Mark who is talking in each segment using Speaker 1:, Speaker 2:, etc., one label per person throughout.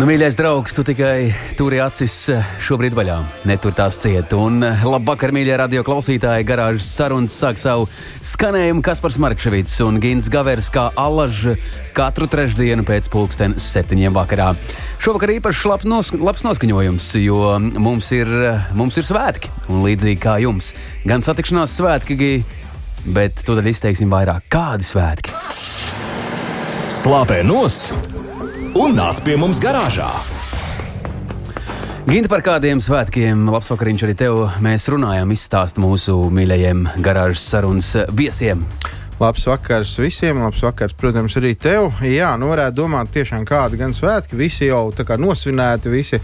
Speaker 1: Nu, mīļais draugs, tu tikai turi acis eh, šobrīd vaļā, netur tās ciet. Un eh, labvakar, mīļie radio klausītāji, garāžas sarunas sāk savu skanējumu Kaspars Markevits un Gins Gavers kā alaž katru trešdienu pēc pulksten septiņiem vakarā. Šovakar īpaši labs, nos, labs noskaņojums, jo mums ir, mums ir svētki, un līdzīgi kā jums, gan satikšanās svētki, bet tad izteiksim vairāk. Kādi svētki?
Speaker 2: Slāpē nost! Un nāc pie mums garāžā.
Speaker 1: Ginta par kādiem svētkiem, labs vakariņš arī tev. Mēs runājam, izstāst mūsu mīļajiem garāžas sarunas viesiem.
Speaker 3: Labs vakars visiem, labs vakars, protams, arī tev. Jā, nu varētu domāt, tiešām kādi gan svētki, visi jau tā kā nosvinēti, visi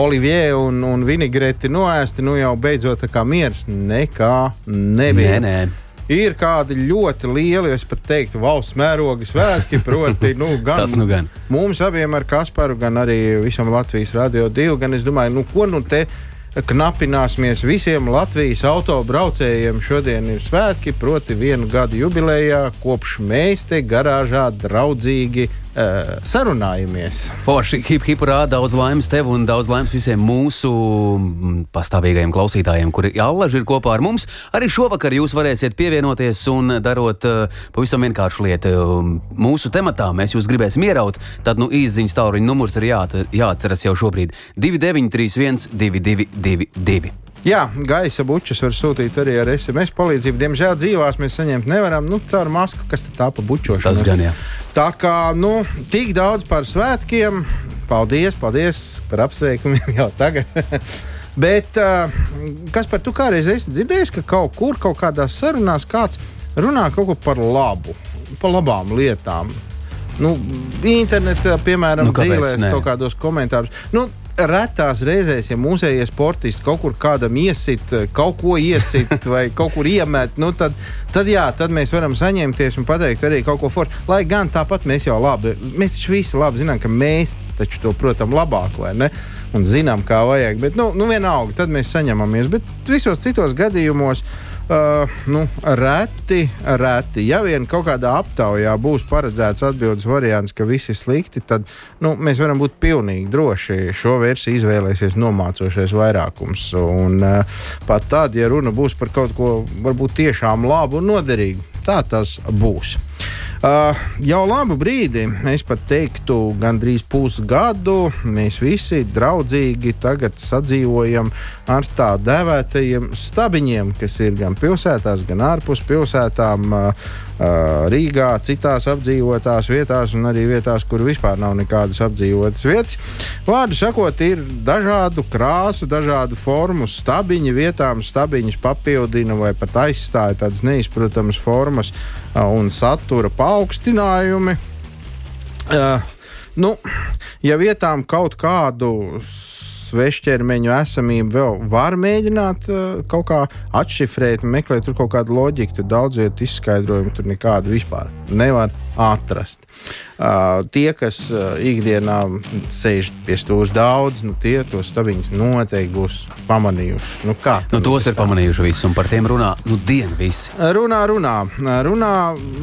Speaker 3: Olivier un, un Vinigreti noēsti, nu jau beidzot tā kā miers nekā nebija.
Speaker 1: Nē, nē
Speaker 3: ir kādi ļoti lieli, es pat teiktu, valsts mēroga svētki. Proti, nu, gan,
Speaker 1: Tas nu gan.
Speaker 3: Mums abiem ar Kasparu, gan arī visam Latvijas radio divu, gan es domāju, nu, ko nu te knapināsimies visiem Latvijas autobraucējiem. Šodien ir svētki, proti, vienu gadu jubilejā, kopš mēs te garāžā draudzīgi uh, sarunājamies.
Speaker 1: Forši, hip, hipurā, daudz laimes tev un daudz laimes visiem mūsu pastāvīgajiem klausītājiem, kuri allaži ir kopā ar mums. Arī šovakar jūs varēsiet pievienoties un darot uh, pavisam vienkāršu lietu. Mūsu tematā mēs jūs gribēsim ieraut, tad nu īsiņas tauriņa numurs ir jā, jāatceras jau šobrīd 2931 222.
Speaker 3: Jā, gaisa bučus var sūtīt arī ar SMS palīdzību. Diemžēl dzīvās mēs saņemt nevaram. Nu, caur masku, kas tā pa bučošanu.
Speaker 1: Tas gan jā.
Speaker 3: Tā kā, nu, tik daudz par svētkiem. Paldies, paldies par apsveikumiem jau tagad. Bet uh, kas par to kādreiz esi dzirdējis, ka kaut kur, kaut kādās sarunās kāds runā kaut ko par labu, par labām lietām? Nu, internetā, piemēram, nu, dzīvēs kaut kādos komentārus. Nu, retās reizēs, ja mūsējie sportisti kaut kur kādam iesit, kaut ko iesit vai kaut kur iemet, nu tad, tad, jā, tad mēs varam saņemties un pateikt arī kaut ko foršu. Lai gan tāpat mēs jau labi, mēs taču visi labi zinām, ka mēs taču to, protams, labāk vai ne? Un zinām, kā vajag. Bet, nu, nu vienalga, tad mēs saņemamies. Bet visos citos gadījumos uh, nu, reti, reti. Ja vien kaut kādā aptaujā būs paredzēts atbildes variants, ka viss ir slikti, tad nu, mēs varam būt pilnīgi droši. Šo versiju izvēlēsies nomācošais vairākums. Un, uh, pat tad, ja runa būs par kaut ko varbūt tiešām labu un noderīgu, tā tas būs. Uh, jau labu brīdi, es pat teiktu, gandrīz pusgadu mēs visi draudzīgi sadzīvojam ar tā dēvētajiem stabiņiem, kas ir gan pilsētās, gan ārpus pilsētām. Uh, Rīgā, citās apdzīvotās vietās, un arī vietās, kur vispār nav nekādas apdzīvotas vietas. Vārdu sakot, ir dažādu krāsu, dažādu formu stabiņi. Vietām stabiņus papildina vai pat aizstāja tādas neizprotamas formas un satura paaugstinājumi. Uh, nu, ja vietām kaut kādu svešķermeņu esamību vēl var mēģināt uh, kaut kā atšifrēt, meklēt tur kaut kādu loģiku, tad daudz vietu izskaidrojumu tur nekādu vispār nevar atrast. Uh, tie, kas uh, ikdienā sēž pie stūra daudz, nu, tie tos stabiņus noteikti būs pamanījuši. Nu, kā,
Speaker 1: nu, tos ir pamanījuši visi, un par tiem runā nu, dienu visi.
Speaker 3: Runā, runā, runā,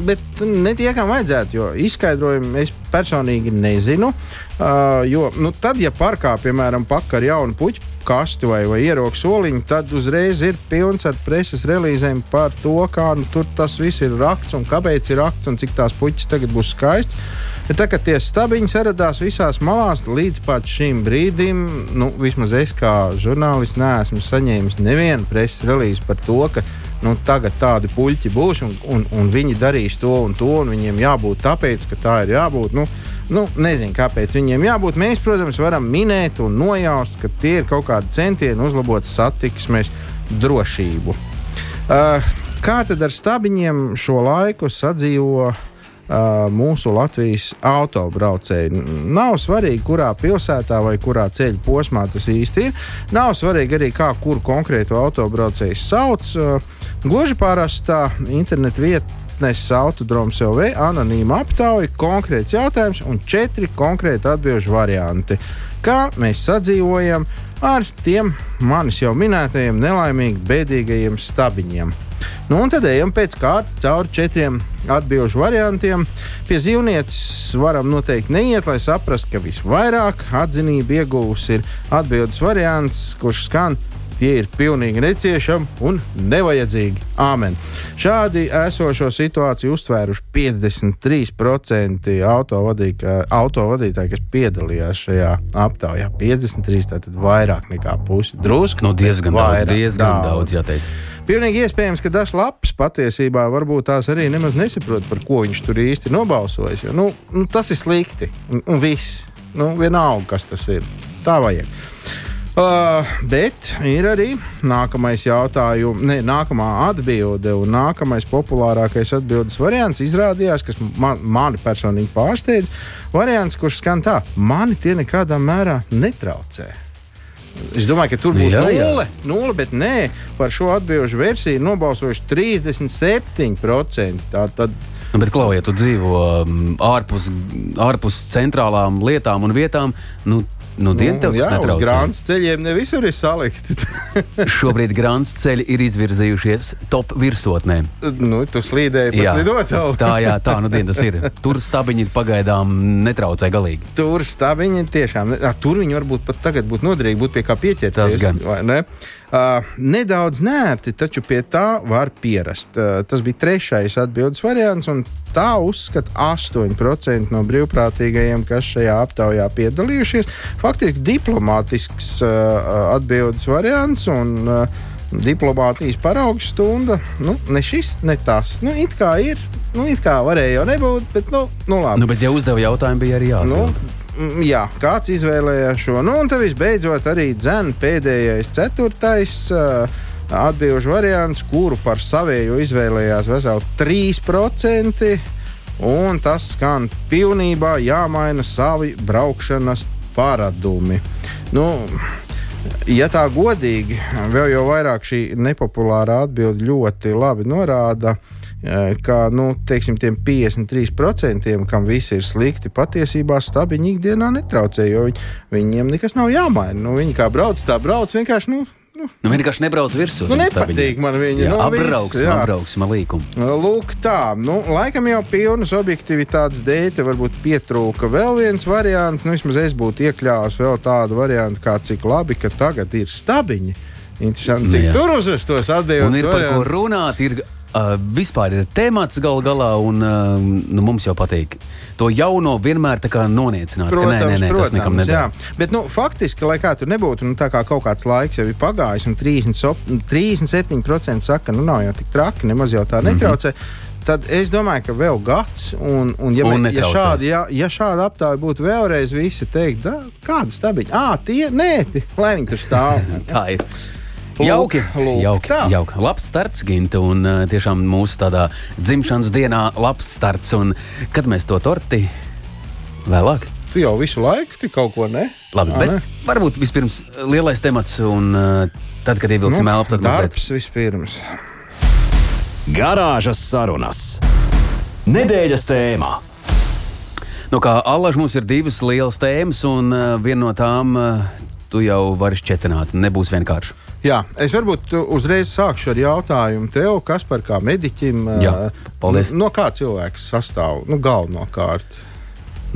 Speaker 3: bet ne tie, kam vajadzētu, jo izskaidrojumu es personīgi nezinu. Uh, jo nu, tad, ja parkā, piemēram, pakar jaunu puķu kasti vai, vai ieroku soliņu, tad uzreiz ir pilns ar preses relīzēm par to, kā nu, tur tas viss ir rakts un kāpēc ir rakts un cik tās puķis tagad būs skaists. Ja kā tie stabiņi saradās visās malās, līdz pat šim brīdim, nu, vismaz es kā žurnālists neesmu saņēmis nevienu preses relīzi par to, ka nu, tagad tādi puļķi būs un, un, un viņi darīs to un to, un viņiem jābūt tāpēc, ka tā ir jābūt. Nu, Nu, nezinu, kāpēc viņiem jābūt. Mēs, protams, varam minēt un nojaust, ka tie ir kaut kādi centieni uzlabot satiksmes drošību. Uh, kā tad ar stabiņiem šo laiku sadzīvo uh, mūsu Latvijas autobraucēji. Nav svarīgi, kurā pilsētā vai kurā ceļa posmā tas īsti ir. Nav svarīgi arī, kā kuru konkrētu autobraucēju sauc. Uh, gluži parastā interneta vieta Fitness autodroms LV anonīma aptauja, konkrēts jautājums un četri konkrēti atbildžu varianti. Kā mēs sadzīvojam ar tiem manis jau minētajiem nelaimīgi bēdīgajiem stabiņiem? Nu, un tad ejam pēc kārtas cauri četriem atbildžu variantiem. Pie zīvnieces varam noteikti neiet, lai saprastu, ka visvairāk atzinību iegūs ir atbildības variants, kurš skan tie ir pilnīgi neciešami un nevajadzīgi. Āmen. Šādi esošo situāciju uztvēruši 53% autovadītāji, kas piedalījās šajā aptaujā. 53, tātad vairāk nekā pusi. Drusku
Speaker 1: nu, diezgan
Speaker 3: vairāk,
Speaker 1: daudz, diezgan daudz, daudz jāteic.
Speaker 3: Pilnīgi iespējams, ka dažs lapas patiesībā varbūt tās arī nemaz nesaprot, par ko viņš tur īsti nobalsojis. Jo, nu, nu, tas ir slikti. Un, un viss. Nu, vienalga, kas tas ir. Tā vajag. Uh, bet ir arī nākamais jautājums, ne, nākamā atbilde un nākamais populārākais atbildes variants izrādījās, kas man, mani personīgi pārsteidz. Variants, kurš skan tā, mani tie nekādā mērā netraucē. Es domāju, ka tur būs jā, nulle, jā. nulle, bet nē, par šo atbildžu versiju nobalsojuši 37%. Tā, tad,
Speaker 1: Nu, bet, Klau, ja tu dzīvo um, ārpus, ārpus centrālām lietām un vietām, nu, Nu, dienu
Speaker 3: nu, jā, uz grāmatas ceļiem ne visur ir salikti.
Speaker 1: Šobrīd grāmatas ceļi ir izvirzījušies top virsotnē.
Speaker 3: nu, tu slīdēji pa slidotavu.
Speaker 1: tā, jā, tā nu diena tas ir. Tur stabiņi pagaidām netraucē galīgi.
Speaker 3: Tur stabiņi tiešām, a, tur viņi varbūt pat tagad būtu noderīgi, būtu pie kā pieķerties.
Speaker 1: Tas gan.
Speaker 3: Vai ne? Uh, nedaudz nērti, taču pie tā var pierast. Uh, tas bija trešais atbildes variants, un tā uzskata 8% no brīvprātīgajiem, kas šajā aptaujā piedalījušies. Faktiski diplomātisks uh, atbildes variants. Un, uh, Diplomātijas paraugu stunda. Nu, ne šis, ne tas. Nu, it kā ir, nu, it kā varēja jau nebūt, bet, nu, nu labi.
Speaker 1: Nu, bet, ja uzdeva jautājumu, bija arī jāatbild.
Speaker 3: Nu, jā, kāds izvēlējās šo. Nu, un tad visbeidzot arī dzēna pēdējais, ceturtais. Uh, Atbildžu variants, kuru par savēju izvēlējās veseli 3%, un tas skan pilnībā jāmaina savi braukšanas paradumi. Nu, ja tā godīgi, vēl jau vairāk šī nepopulārā atbilde ļoti labi norāda, uh, ka nu, teiksim, tiem 53%, kam viss ir slikti, patiesībā stabiņi ikdienā netraucē, jo viņi, viņiem nekas nav jāmaina. Nu, viņi kā brauc, tā brauc vienkārši. Nu,
Speaker 1: Nu, nu vienkārši nebrauc virsū.
Speaker 3: Nu, nepatīk man viņa.
Speaker 1: Jā,
Speaker 3: nu,
Speaker 1: apbrauksim,
Speaker 3: viss,
Speaker 1: apbrauksim līkumu.
Speaker 3: Lūk, tā. Nu, laikam jau pilnas objektivitātes dēļ te varbūt pietrūka vēl viens variants. Nu, vismaz es būtu iekļāvis vēl tādu variantu, kā cik labi, ka tagad ir stabiņi. Interesanti, cik nu, tur uzrastos atbildēt.
Speaker 1: Un ir par ko runāt. Ir Uh, vispār ir temats gal galā, un uh, nu, mums jau patīk to jauno vienmēr noniecināt.
Speaker 3: Protams,
Speaker 1: nē, nē, nē,
Speaker 3: protams,
Speaker 1: tas nekam nedara.
Speaker 3: Bet, nu, faktiski, lai kā tur nebūtu, nu, tā kā kaut kāds laiks jau ir pagājis, un 30, 37% saka, nu, nav jau tik traki, nemaz jau tā netraucē. Mm -hmm tad es domāju, ka vēl gads, un, un ja,
Speaker 1: un
Speaker 3: ja, šādi, ja, ja šāda aptāja būtu vēlreiz, visi teikt, kāda stabiņa, ah, tie, nē, tie, lai viņi tur stāv.
Speaker 1: tā ir. Jauki, lūk, jauki, tā. jauki. Labs starts, Ginta, un tiešām mūsu tādā dzimšanas dienā labs starts. Un kad mēs to torti vēlāk?
Speaker 3: Tu jau visu laiku tik kaut ko ne?
Speaker 1: Labi, A, bet ne? varbūt vispirms lielais temats, un tad, kad ievilksim nu, elpu, tad
Speaker 3: darbs mazliet. vispirms.
Speaker 2: Garāžas sarunas. Nedēļas tēmā.
Speaker 1: Nu, kā Allaž mums ir divas lielas tēmas, un uh, viena no tām uh, tu jau vari šķetināt. Nebūs vienkārši.
Speaker 3: Jā, es varbūt uzreiz sākšu ar jautājumu tev, kas par kā mediķim.
Speaker 1: Jā, paldies.
Speaker 3: No kā cilvēks sastāv? Nu, galvenokārt.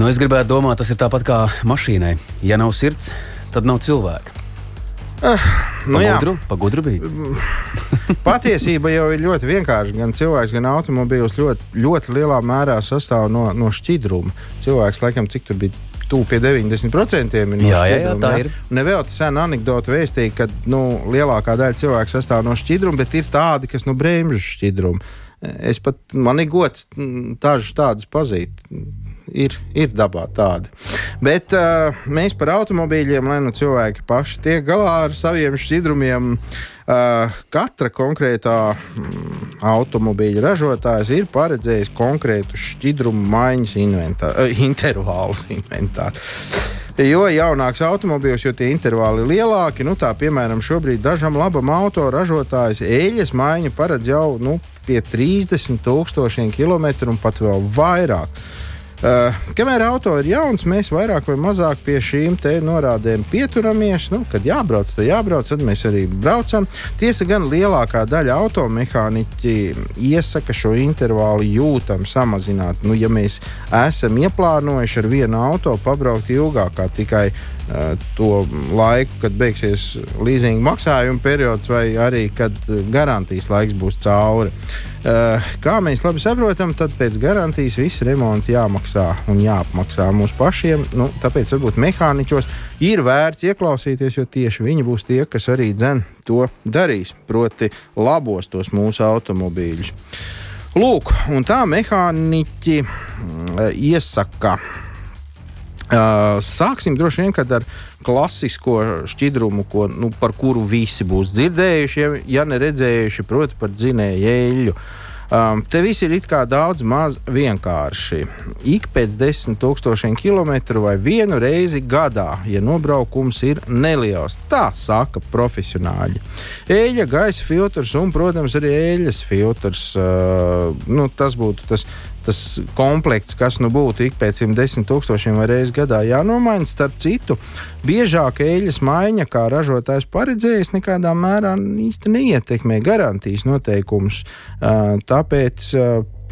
Speaker 1: Nu, es gribētu domāt, tas ir tāpat kā mašīnai. Ja nav sirds, tad nav cilvēka.
Speaker 3: Uh, nu
Speaker 1: pagudru, pagudru bija.
Speaker 3: Patiesība jau ir ļoti vienkārša. Gan cilvēks, gan automobīls ļoti, ļoti lielā mērā sastāv no, no šķidruma. Cilvēks, laikam, cik tur bija tuvu pie 90% ir no
Speaker 1: jā, jā, jā, tā ir.
Speaker 3: Nevēl tā sena anekdote vēstīja, ka nu, lielākā daļa cilvēku sastāv no šķidruma, bet ir tādi, kas no brēmžu šķidruma. Es pat man ir gods dažus tādus pazīt. Ir, ir dabā tādi. Bet uh, mēs par automobīļiem, lai nu cilvēki paši tiek galā ar saviem šķidrumiem. Uh, katra konkrētā mm, automobīļa ražotājs ir paredzējis konkrētu šķidrumu maiņas inventāru, uh, intervālus inventāru. Jo jaunāks automobīls, jo tie intervāli ir lielāki, nu tā piemēram šobrīd dažam labam auto ražotājs eļļas maiņa paredz jau nu, pie 30 tūkstošiem kilometru un pat vēl vairāk. Uh, kamēr auto ir jauns, mēs vairāk vai mazāk pie šīm norādēm pieturamies. Nu, kad jābrauc, tad jābrauc, tad mēs arī braucam. Tiesa gan lielākā daļa automehāniķi iesaka šo intervālu jūtam samazināt. Nu, ja mēs esam ieplānojuši ar vienu auto pabraukt ilgāk tikai uh, to laiku, kad beigsies leasinga maksājuma periods, vai arī kad garantijas laiks būs cauri. Uh, kā mēs labi saprotam, tad pēc garantijas viss remonts jāmaksā un jāapmaksā mums pašiem. Nu, tāpēc varbūt mehāniķos ir vērts ieklausīties, jo tieši viņi būs tie, kas arī dzen to darīs, proti, labos tos mūsu automobīļus. Lūk, tā mehāniķi uh, iesaka. Sāksim droši vien ar klasisko šķidrumu, ko, nu, par kuru visi būs dzirdējuši, ja, ja neredzējuši, proti, par dzinēju eļļu. Um, te viss ir daudz maz vienkārši. Ik pēc desmit tūkstošiem kilometru vai vienu reizi gadā, ja nobraukums ir neliels. Tā saka profesionāļi. Eļļa, gaisa filtrs un, protams, arī eļļas filtrs. Uh, nu, tas būtu tas tas komplekts, kas nu būtu ik pēc 110 tūkstošiem vai reizes gadā jānomaina. Starp citu, biežāk eļļas maiņa, kā ražotājs paredzējis, nekādā mērā īsti neietekmē garantijas noteikumus. Tāpēc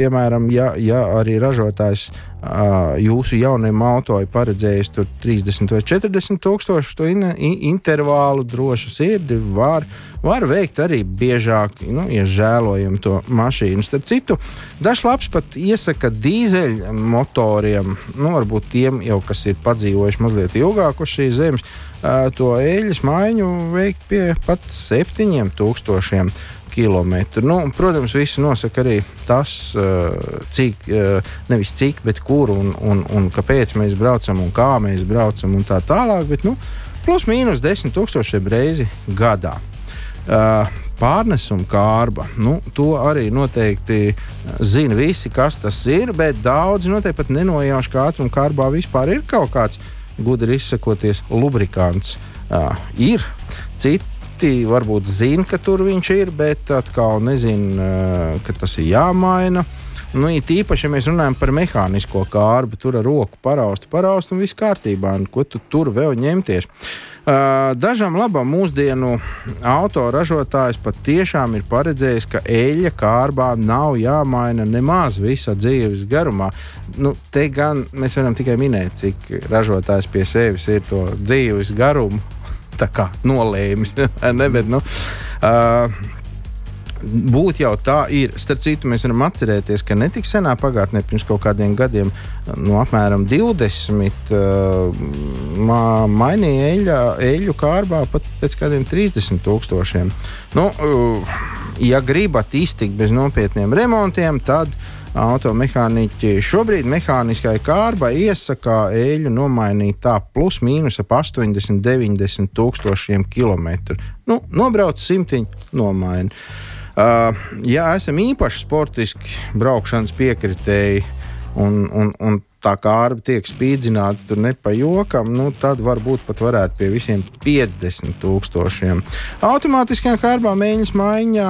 Speaker 3: piemēram, ja, ja arī ražotājs uh, jūsu jaunajam auto ir paredzējis 30 vai 40 tūkstošu to in, in, intervālu, drošu sirdi, var, var veikt arī biežāk, nu, ja žēlojam to mašīnu. Starp citu, dažs labs pat iesaka dīzeļu motoriem, nu, varbūt tiem jau, kas ir padzīvojuši mazliet ilgāk uz šīs zemes, uh, to eļļas maiņu veikt pie pat 7000 km. Nu, protams, visu nosaka arī tas, eh, cik, eh, nevis cik, bet kur un, un, un kāpēc mēs braucam un kā mēs braucam un tā tālāk. Bet, nu, plus mīnus 10 tūkstošiem reizi gadā. Uh, pārnesuma kārba. Nu, to arī noteikti zina visi, kas tas ir, bet daudzi noteikti pat nenojauš, ka ātruma kārbā vispār ir kaut kāds gudri izsakoties lubrikants. Uh, ir citi citi varbūt zina, ka tur viņš ir, bet atkal nezina, eh, ka tas ir jāmaina. Nu, īpaši, ja mēs runājam par mehānisko kārbu, tur ar roku paraustu, paraustu un viss kārtībā. Un ko tu tur vēl ņemties? Uh, dažam labam mūsdienu autoražotājs pat tiešām ir paredzējis, ka eļļa kārbā nav jāmaina nemaz visa dzīves garumā. Nu, te gan mēs varam tikai minēt, cik ražotājs pie sevis ir to dzīves garumu nolēmis. ne, bet, nu, uh, Būt jau tā ir. Starp citu, mēs varam atcerēties, ka netik senā pagātnē, pirms kaut kādiem gadiem, no apmēram 20, uh, mainīja eļļa, eļļu kārbā pat pēc kādiem 30 tūkstošiem. Nu, uh, ja gribat iztikt bez nopietniem remontiem, tad uh, automehāniķi šobrīd mehāniskai kārbai iesaka eļļu nomainīt tā plus mīnus ap 80, 90 tūkstošiem kilometru. Nu, nobrauc simtiņu, nomaini. Uh, ja esam īpaši sportiski braukšanas piekritēji un, un, un tā kā arbi tiek spīdzināti, tur ne pa jokam, nu, tad varbūt pat varētu pie visiem 50 tūkstošiem. Automātiskajā kārbā mēģinājuma maiņa,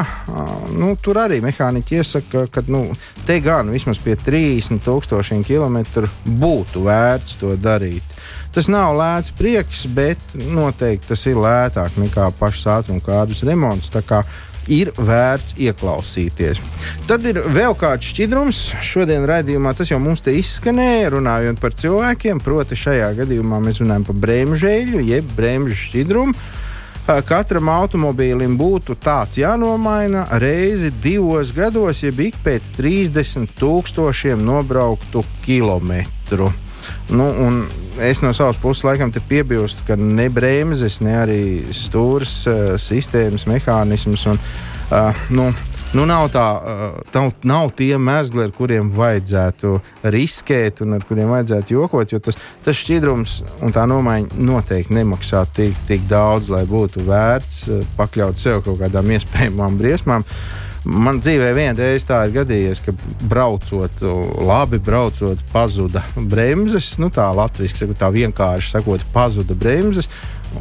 Speaker 3: nu, tur arī mehāniķi iesaka, ka nu, te gan vismaz pie 30 tūkstošiem kilometru būtu vērts to darīt. Tas nav lēts prieks, bet noteikti tas ir lētāk nekā pašas ātruma kādas remonts ir vērts ieklausīties. Tad ir vēl kāds šķidrums. Šodien raidījumā tas jau mums te izskanēja, runājot par cilvēkiem. Proti, šajā gadījumā mēs runājam par bremžēļu, jeb bremžu šķidrumu. Katram automobīlim būtu tāds jānomaina reizi divos gados, jeb ik pēc 30 tūkstošiem nobrauktu kilometru. Nu, es no savas puses laikam piebilstu, ka ne bremzes, ne arī stūres uh, sistēmas, mehānisms un uh, nu, nu, nav, tā, nav, nav tie mezgli, ar kuriem vajadzētu riskēt un ar kuriem vajadzētu jokot. Jo tas, tas šķidrums un tā nomaiņa noteikti nemaksā tik, tik daudz, lai būtu vērts pakļaut sev kaut kādām iespējamām briesmām. Man dzīvē vienā reizē tā ir gadījies, ka braucot, labi braucot, pazuda bremzes. Nu, tā latviešu tā vienkārši sakot, pazuda bremzes.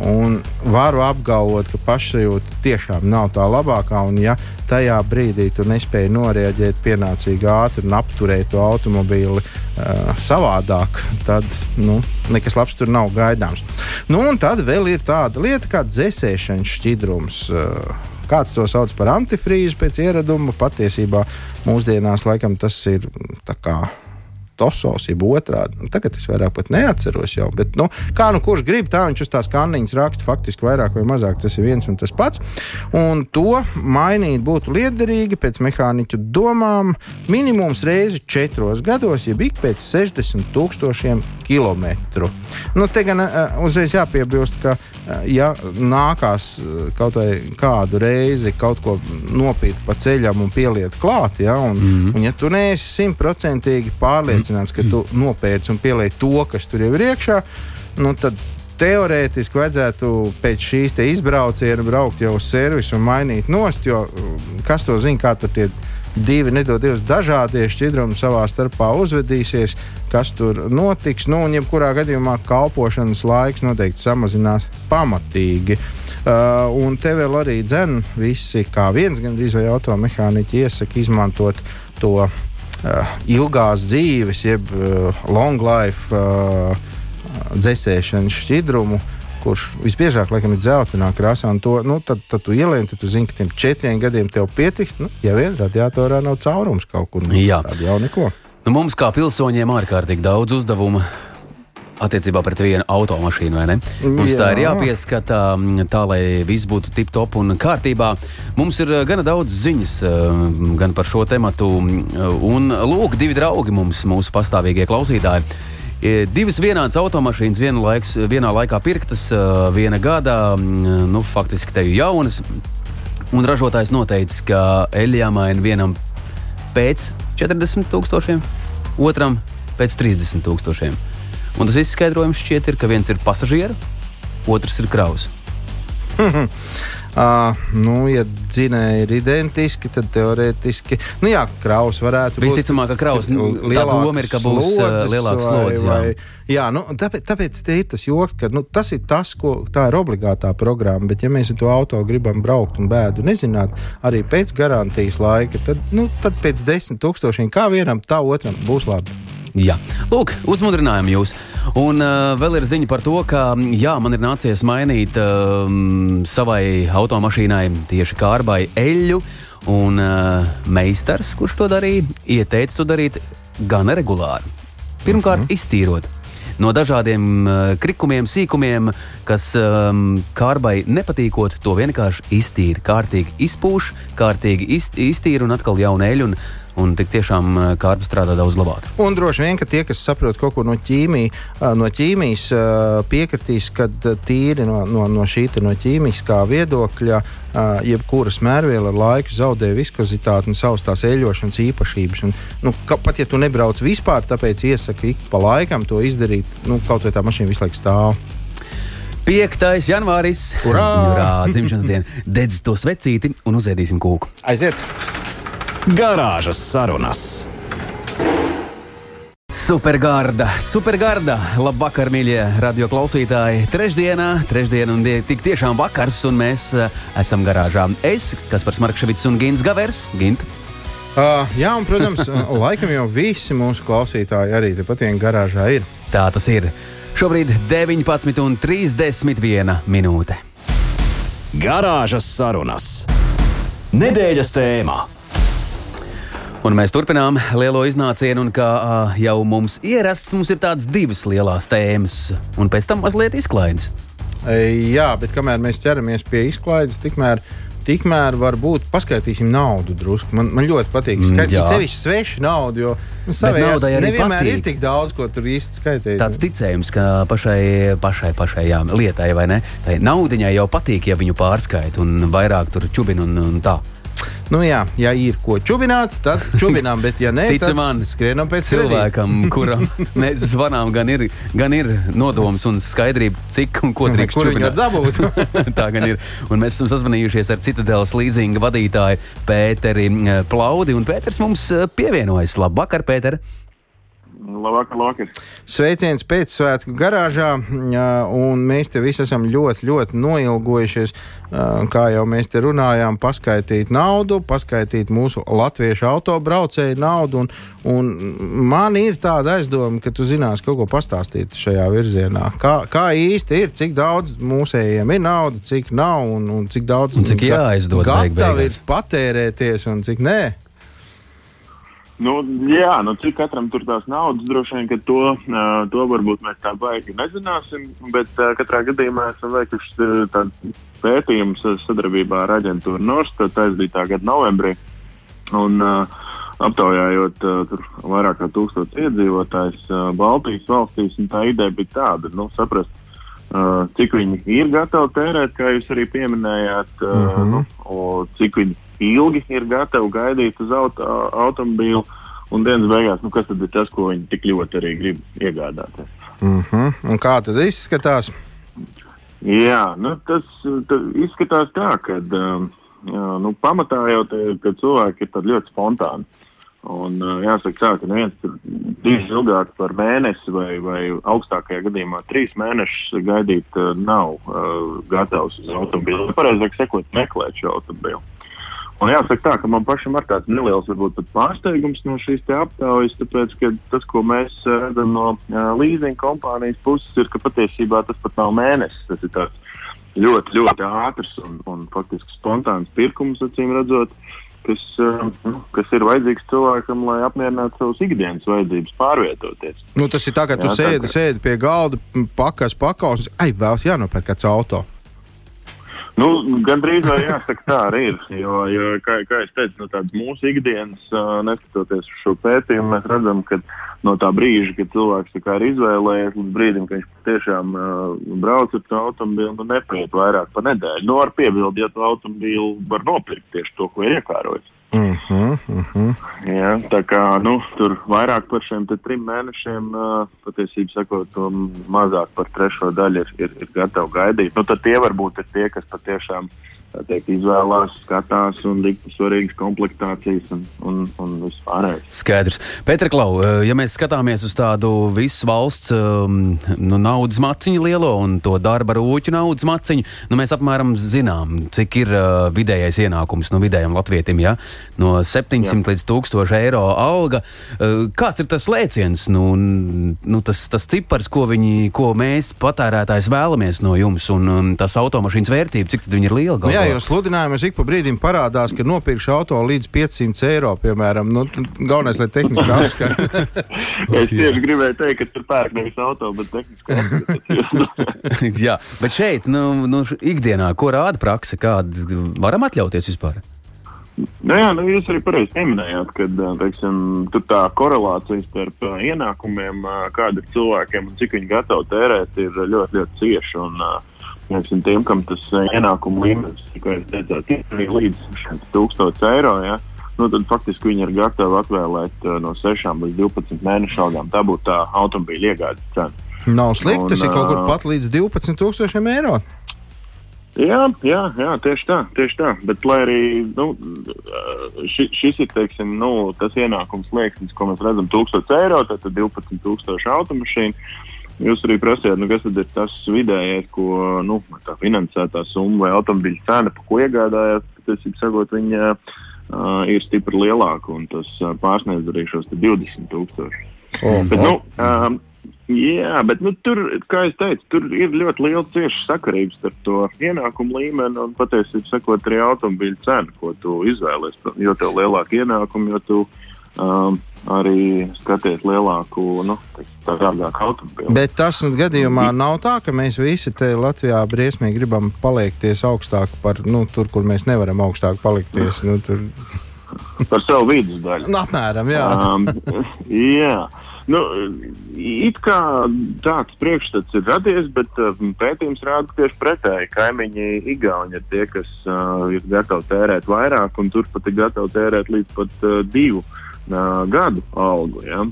Speaker 3: Un varu apgalvot, ka pašsajūta tiešām nav tā labākā. Un, ja tajā brīdī tu nespēji noreaģēt pienācīgi ātri un apturēt to automobīli uh, savādāk, tad nu, nekas labs tur nav gaidāms. Nu, un tad vēl ir tāda lieta kā dzēsēšanas šķidrums. Uh, Kāds to sauc par antifrīzu pēc ieraduma, patiesībā mūsdienās laikam tas ir tā kā Tosovs, jeb otrādi. Nu, tagad es vairāk pat neatceros jau. Bet, nu, kā nu kurš grib, tā viņš uz tās kanniņas raksta faktiski vairāk vai mazāk. Tas ir viens un tas pats. Un to mainīt būtu liederīgi pēc mehāniķu domām minimums reizi četros gados, jeb ik pēc 60 tūkstošiem kilometru. Nu, te gan uh, uzreiz jāpiebilst, ka uh, ja nākās uh, kaut kādu reizi kaut ko nopīt pa ceļam un pieliet klāt, ja, un, mm -hmm. un ja tu neesi simtprocentīgi pārliecināts, ka tu nopērci un pieliec to, kas tur jau ir iekšā, nu, tad teorētiski vajadzētu pēc šīs izbrauciena braukt jau uz servisu un mainīt nost, jo mm, kas to zina, kā tur tie divi nedodies dažādie šķidrumi savā starpā uzvedīsies, kas tur notiks. Nu, un, jebkurā gadījumā, kalpošanas laiks noteikti samazinās pamatīgi. Uh, un te vēl arī dzen visi, kā viens gandrīz vai automehāniķi iesaka izmantot to uh, ilgās dzīves, jeb uh, long life uh, dzēsēšanas šķidrumu. Kurš visbiežāk laikam, ir dzeltenā krāsā, un to, nu, tad, tad tu ielien, tad tu zini, ka tiem četriem gadiem tev pietiks. Nu, ja vien radiatorā nav caurums kaut kur, nu, tad jau neko.
Speaker 1: Nu, mums kā pilsoņiem ārkārtīgi daudz uzdevumu attiecībā pret vienu automašīnu, vai ne? Mums Jā. tā ir jāpieskata tā, lai viss būtu tip top un kārtībā. Mums ir gana daudz ziņas gan par šo tematu, un lūk, divi draugi mums, mūsu pastāvīgie klausītāji. Divas vienādas automašīnas vienu laiks, vienā laikā pirktas, viena gada, nu, faktiski te jau jaunas. Un ražotājs noteica, ka eļļāmaini vienam pēc 40 tūkstošiem, otram pēc 30 tūkstošiem. Un tas izskaidrojums šķiet, ir, ka viens ir pasažieris, otrs ir kravs.
Speaker 3: Uh, nu, ja dzinēji ir identiski, tad teorētiski, nu jā, kraus varētu
Speaker 1: būt. Visticamāk, ka kraus tā doma ir, ka būs slodzes, lielāks slodzi. Vai, vai,
Speaker 3: jā, nu, tāpēc, tāpēc ir tas joks, ka nu, tas ir tas, ko tā ir obligātā programma, bet ja mēs to auto gribam braukt un bēdu nezināt, arī pēc garantijas laika, tad, nu, tad pēc desmit tūkstošiem kā vienam, tā otram būs labi.
Speaker 1: Jā, lūk, uzmundrinājām jūs. Un uh, vēl ir ziņa par to, ka jā, man ir nācies mainīt uh, savai automašīnai tieši kārbai eļļu. Un uh, meistars, kurš to darīja, ieteica to darīt gan regulāri. Pirmkārt, mm -hmm. iztīrot no dažādiem uh, krikumiem, sīkumiem, kas um, kārbai nepatīkot, to vienkārši iztīra. Kārtīgi izpūš, kārtīgi iz, iztīra un atkal jaunu eļļu un tik tiešām eh, kārpa strādā daudz labāk.
Speaker 3: Un droši vien, ka tie, kas saprot kaut ko no, ķīmī, eh, no ķīmijas, eh, piekritīs, ka tīri no, no, no šī no ķīmiskā viedokļa jebkura smērviela ar laiku zaudē viskozitāti un savas tās eļļošanas īpašības. Un, nu, ka, pat ja tu nebrauc vispār, tāpēc iesaku ik pa laikam to izdarīt, nu, kaut vai tā mašīna visu laiku stāv.
Speaker 1: 5. janvāris. Urā! Jurā, dzimšanas diena. Dedz to svecīti un uzēdīsim kūku.
Speaker 3: Aiziet!
Speaker 2: Garāžas sarunas.
Speaker 1: Supergarda, supergarda. Labvakar, mīļie radio klausītāji. Trešdienā, trešdiena un tik tiešām vakars, un mēs uh, esam garāžā. Es, Kaspars Markevits un Gins Gavers. Gint.
Speaker 3: Uh, jā, un, protams, laikam jau visi mūsu klausītāji arī tepat vien garāžā ir.
Speaker 1: Tā tas ir. Šobrīd 19,31 minūte.
Speaker 2: Garāžas sarunas. Nedēļas tēmā.
Speaker 1: Un mēs turpinām lielo iznācienu, un kā jau mums ierasts, mums ir tādas divas lielas tēmas, un pēc tam mazliet izklaides.
Speaker 3: Jā, bet kamēr mēs ķeramies pie izklaides, tikmēr, tikmēr varbūt paskaitīsim naudu drusku. Man, man ļoti patīk mm, skaitīt sevišķi svešu naudu, jo nu, arī nevienmēr patīk. ir tik daudz, ko tur īsti skaitīt.
Speaker 1: Tāds ticējums, ka pašai, pašai, pašai jā, lietai vai ne, tai naudiņai jau patīk, ja viņu pārskaita un vairāk tur čubina un, un tā.
Speaker 3: Nu, jā, ja ir ko čubināt, tad čubinām, bet ja nē, tad
Speaker 1: man,
Speaker 3: skrienam pēc
Speaker 1: cilvēkam, kuram mēs zvanām, gan ir, gan ir nodoms un skaidrība, cik un ko drīkst
Speaker 3: Kur
Speaker 1: čubināt.
Speaker 3: dabūt?
Speaker 1: Tā gan ir. Un mēs esam sazvanījušies ar Citadelas līzinga vadītāju Pēteri eh, Plaudi, un Pēters mums eh, pievienojas. Labvakar, Pēter!
Speaker 4: Labvakar, labvakar.
Speaker 3: Sveiciens pēcsvētku garāžā, un mēs te visi esam ļoti, ļoti noilgojušies. Kā jau mēs te runājām, paskaidrot naudu, paskaidrot mūsu latviešu autobraucēju naudu. Un, un man ir tāda aizdoma, ka tu zinās kaut ko pastāstīt šajā virzienā. Kā, kā īsti ir, cik daudz mūsējiem ir nauda, cik nav un, un cik daudz
Speaker 1: Un cik beig
Speaker 3: Gatavi ir patērēties un cik nē.
Speaker 4: Nu, jā, nu, cik katram tur tās naudas droši vien, ka to, uh, to varbūt mēs tā baigi nezināsim, bet uh, katrā gadījumā esam veikuši uh, tādu pētījumu sa- sadarbībā ar aģentūru Norstat aizdītā gada novembrī. Un, uh, aptaujājot uh, vairāk kā tūkstotis iedzīvotājs uh, Baltijas valstīs, un tā ideja bija tāda, nu, saprast, cik viņi ir gatavi tērēt, kā jūs arī pieminējāt, uh, uh. -huh. nu, o, cik viņi ilgi ir gatavi gaidīt uz auto, automobīlu, un dienas beigās, nu, kas tad ir tas, ko viņi tik ļoti arī grib iegādāties.
Speaker 3: Uh -huh. Un kā tad izskatās?
Speaker 4: Jā, nu, tas tā, izskatās tā, ka um, nu, pamatā jau ka cilvēki ir ļoti spontāni. Un, uh, jāsaka, tā, ka neviens tur divi ilgāk par mēnesi vai, vai augstākajā gadījumā trīs mēnešus gaidīt uh, nav uh, gatavs uz automobīlu. Pareizāk sakot, meklēt šo automobīlu. Un jāsaka tā, ka man pašam ir tāds neliels varbūt, pārsteigums no šīs aptaujas, tāpēc, ka tas, ko mēs uh, redzam no uh, leasing kompānijas puses, ir, ka patiesībā tas pat nav mēnesis. Tas ir tāds ļoti, ļoti ātrs un, un faktiski spontāns pirkums, acīm redzot, kas, uh, nu, kas ir vajadzīgs cilvēkam, lai apmierinātu savus ikdienas vajadzības pārvietoties.
Speaker 3: Nu, tas ir tā, ka tu
Speaker 4: Jā, tā
Speaker 3: sēdi,
Speaker 4: ka-
Speaker 3: sēdi pie galda, pakas pakaus, ai, vēlas jānopērk kāds auto.
Speaker 4: Nu, Gan drīz vai jāsaka, tā arī ir. Jo, jo kā, kā es teicu, tādas mūsu ikdienas, uh, neskatoties uz šo pētījumu, mēs redzam, ka no tā brīža, kad cilvēks ir izvēlējies, līdz brīdim, kad viņš tiešām uh, brauc ar to automobīlu, nu nepaiet vairāk par nedēļu. Nu, ar piebildi, ja to automobīlu var nopirkt tieši to, ko ir iekārojis.
Speaker 3: Uh -huh, uh -huh.
Speaker 4: Jā, tā kā nu, tur vairāk par šiem trim mēnešiem, uh, patiesībā sakot, mazāk par trešo daļu ir, ir, ir gatavi gaidīt. Nu, tad tie varbūt ir tie, kas patiešām tā teikt, izvēlās, skatās un dikta svarīgas komplektācijas un, un, un vispārējais.
Speaker 1: Skaidrs. Pēter Klau, eh, ja mēs skatāmies uz tādu visu valsts um, nu, naudas maciņu lielo un to darba rūķu naudas maciņu, nu, mēs apmēram zinām, cik ir uh, vidējais ienākums no vidējiem latvietim. Ja? No 700 Jā. līdz 1000 eiro alga. Uh, kāds ir tas lēciens, nu, nu, tas, tas cipars, ko, viņi, ko mēs patērētājs vēlamies no jums, un um, tas automašīnas vērtība, cik tad viņi ir liela?
Speaker 3: Nu,
Speaker 1: galvā?
Speaker 3: Jā, jo sludinājumos ik pa brīdim parādās, ka nopirkšu auto līdz 500 eiro, piemēram. Nu, galvenais, lai tehniski apskatītu.
Speaker 4: Es tieši gribēju teikt, ka tur pērk nevis auto, bet tehniski apskatīt.
Speaker 1: Jā, bet šeit, nu, nu, ikdienā, ko rāda praksa, kāda varam atļauties vispār?
Speaker 4: Nu, jā, nu, jūs arī pareizi pieminējāt, ka teiksim, tā korelācija starp ienākumiem, kāda ir cilvēkiem un cik viņi gatavi tērēt, ir ļoti, ļoti cieša. Un, ā, teiksim, tiem, kam tas ā, ienākuma līmenis, kā jūs teicāt, ir līdz 1000 eiro, ja, nu, tad faktiski viņi ir gatavi atvēlēt ā, no 6 līdz 12 mēnešu algām. Tā būtu tā automobīļa iegādes cena.
Speaker 3: Nav slikti, tas ir
Speaker 4: Un,
Speaker 3: kaut kur
Speaker 4: ā,
Speaker 3: pat līdz 12,000 eiro.
Speaker 4: Jā, jā, jā, tieši tā, tieši tā. Bet, lai arī nu, ši, šis ir teiksim, nu, tas ienākums liekas, ko mēs redzam, 1000 eiro, tad 12,000 automašīnu. Jūs arī prasījāt, nu, kas tad ir tas vidējais, ko nu, tā finansētā summa vai automobīļa cena, par ko iegādājās. Patiesībā sakot, viņa uh, ir stipri lielāka un tas uh, pārsniedz arī šos te 20,000.
Speaker 3: Oh,
Speaker 4: Bet, nu, um, jā, bet nu, tur, kā jau teicu, tur ir ļoti liela cieša sakarība starp to ienākumu līmeni un patiesībā sakot arī automobīļu cenu, ko tu izvēlies. Jo tev lielāka ienākuma, jo tu um, arī skaties lielāku, nu, dārgāku automobīlu.
Speaker 3: Bet tas nu, gadījumā nav tā, ka mēs visi te Latvijā briesmīgi gribam paliekties augstāk par nu, tur, kur mēs nevaram augstāk palikties. Nu, tur,
Speaker 4: Par savu vidusdaļu.
Speaker 3: nu, apmēram, jā.
Speaker 4: Um, jā. Nu, it kā tāds priekšstats ir radies, bet uh, pētījums rāda tieši pretēji. Kaimiņi Igauni ir tie, kas uh, ir gatavi tērēt vairāk, un turpat ir gatavi tērēt līdz pat uh, divu uh, gadu algu. Ja?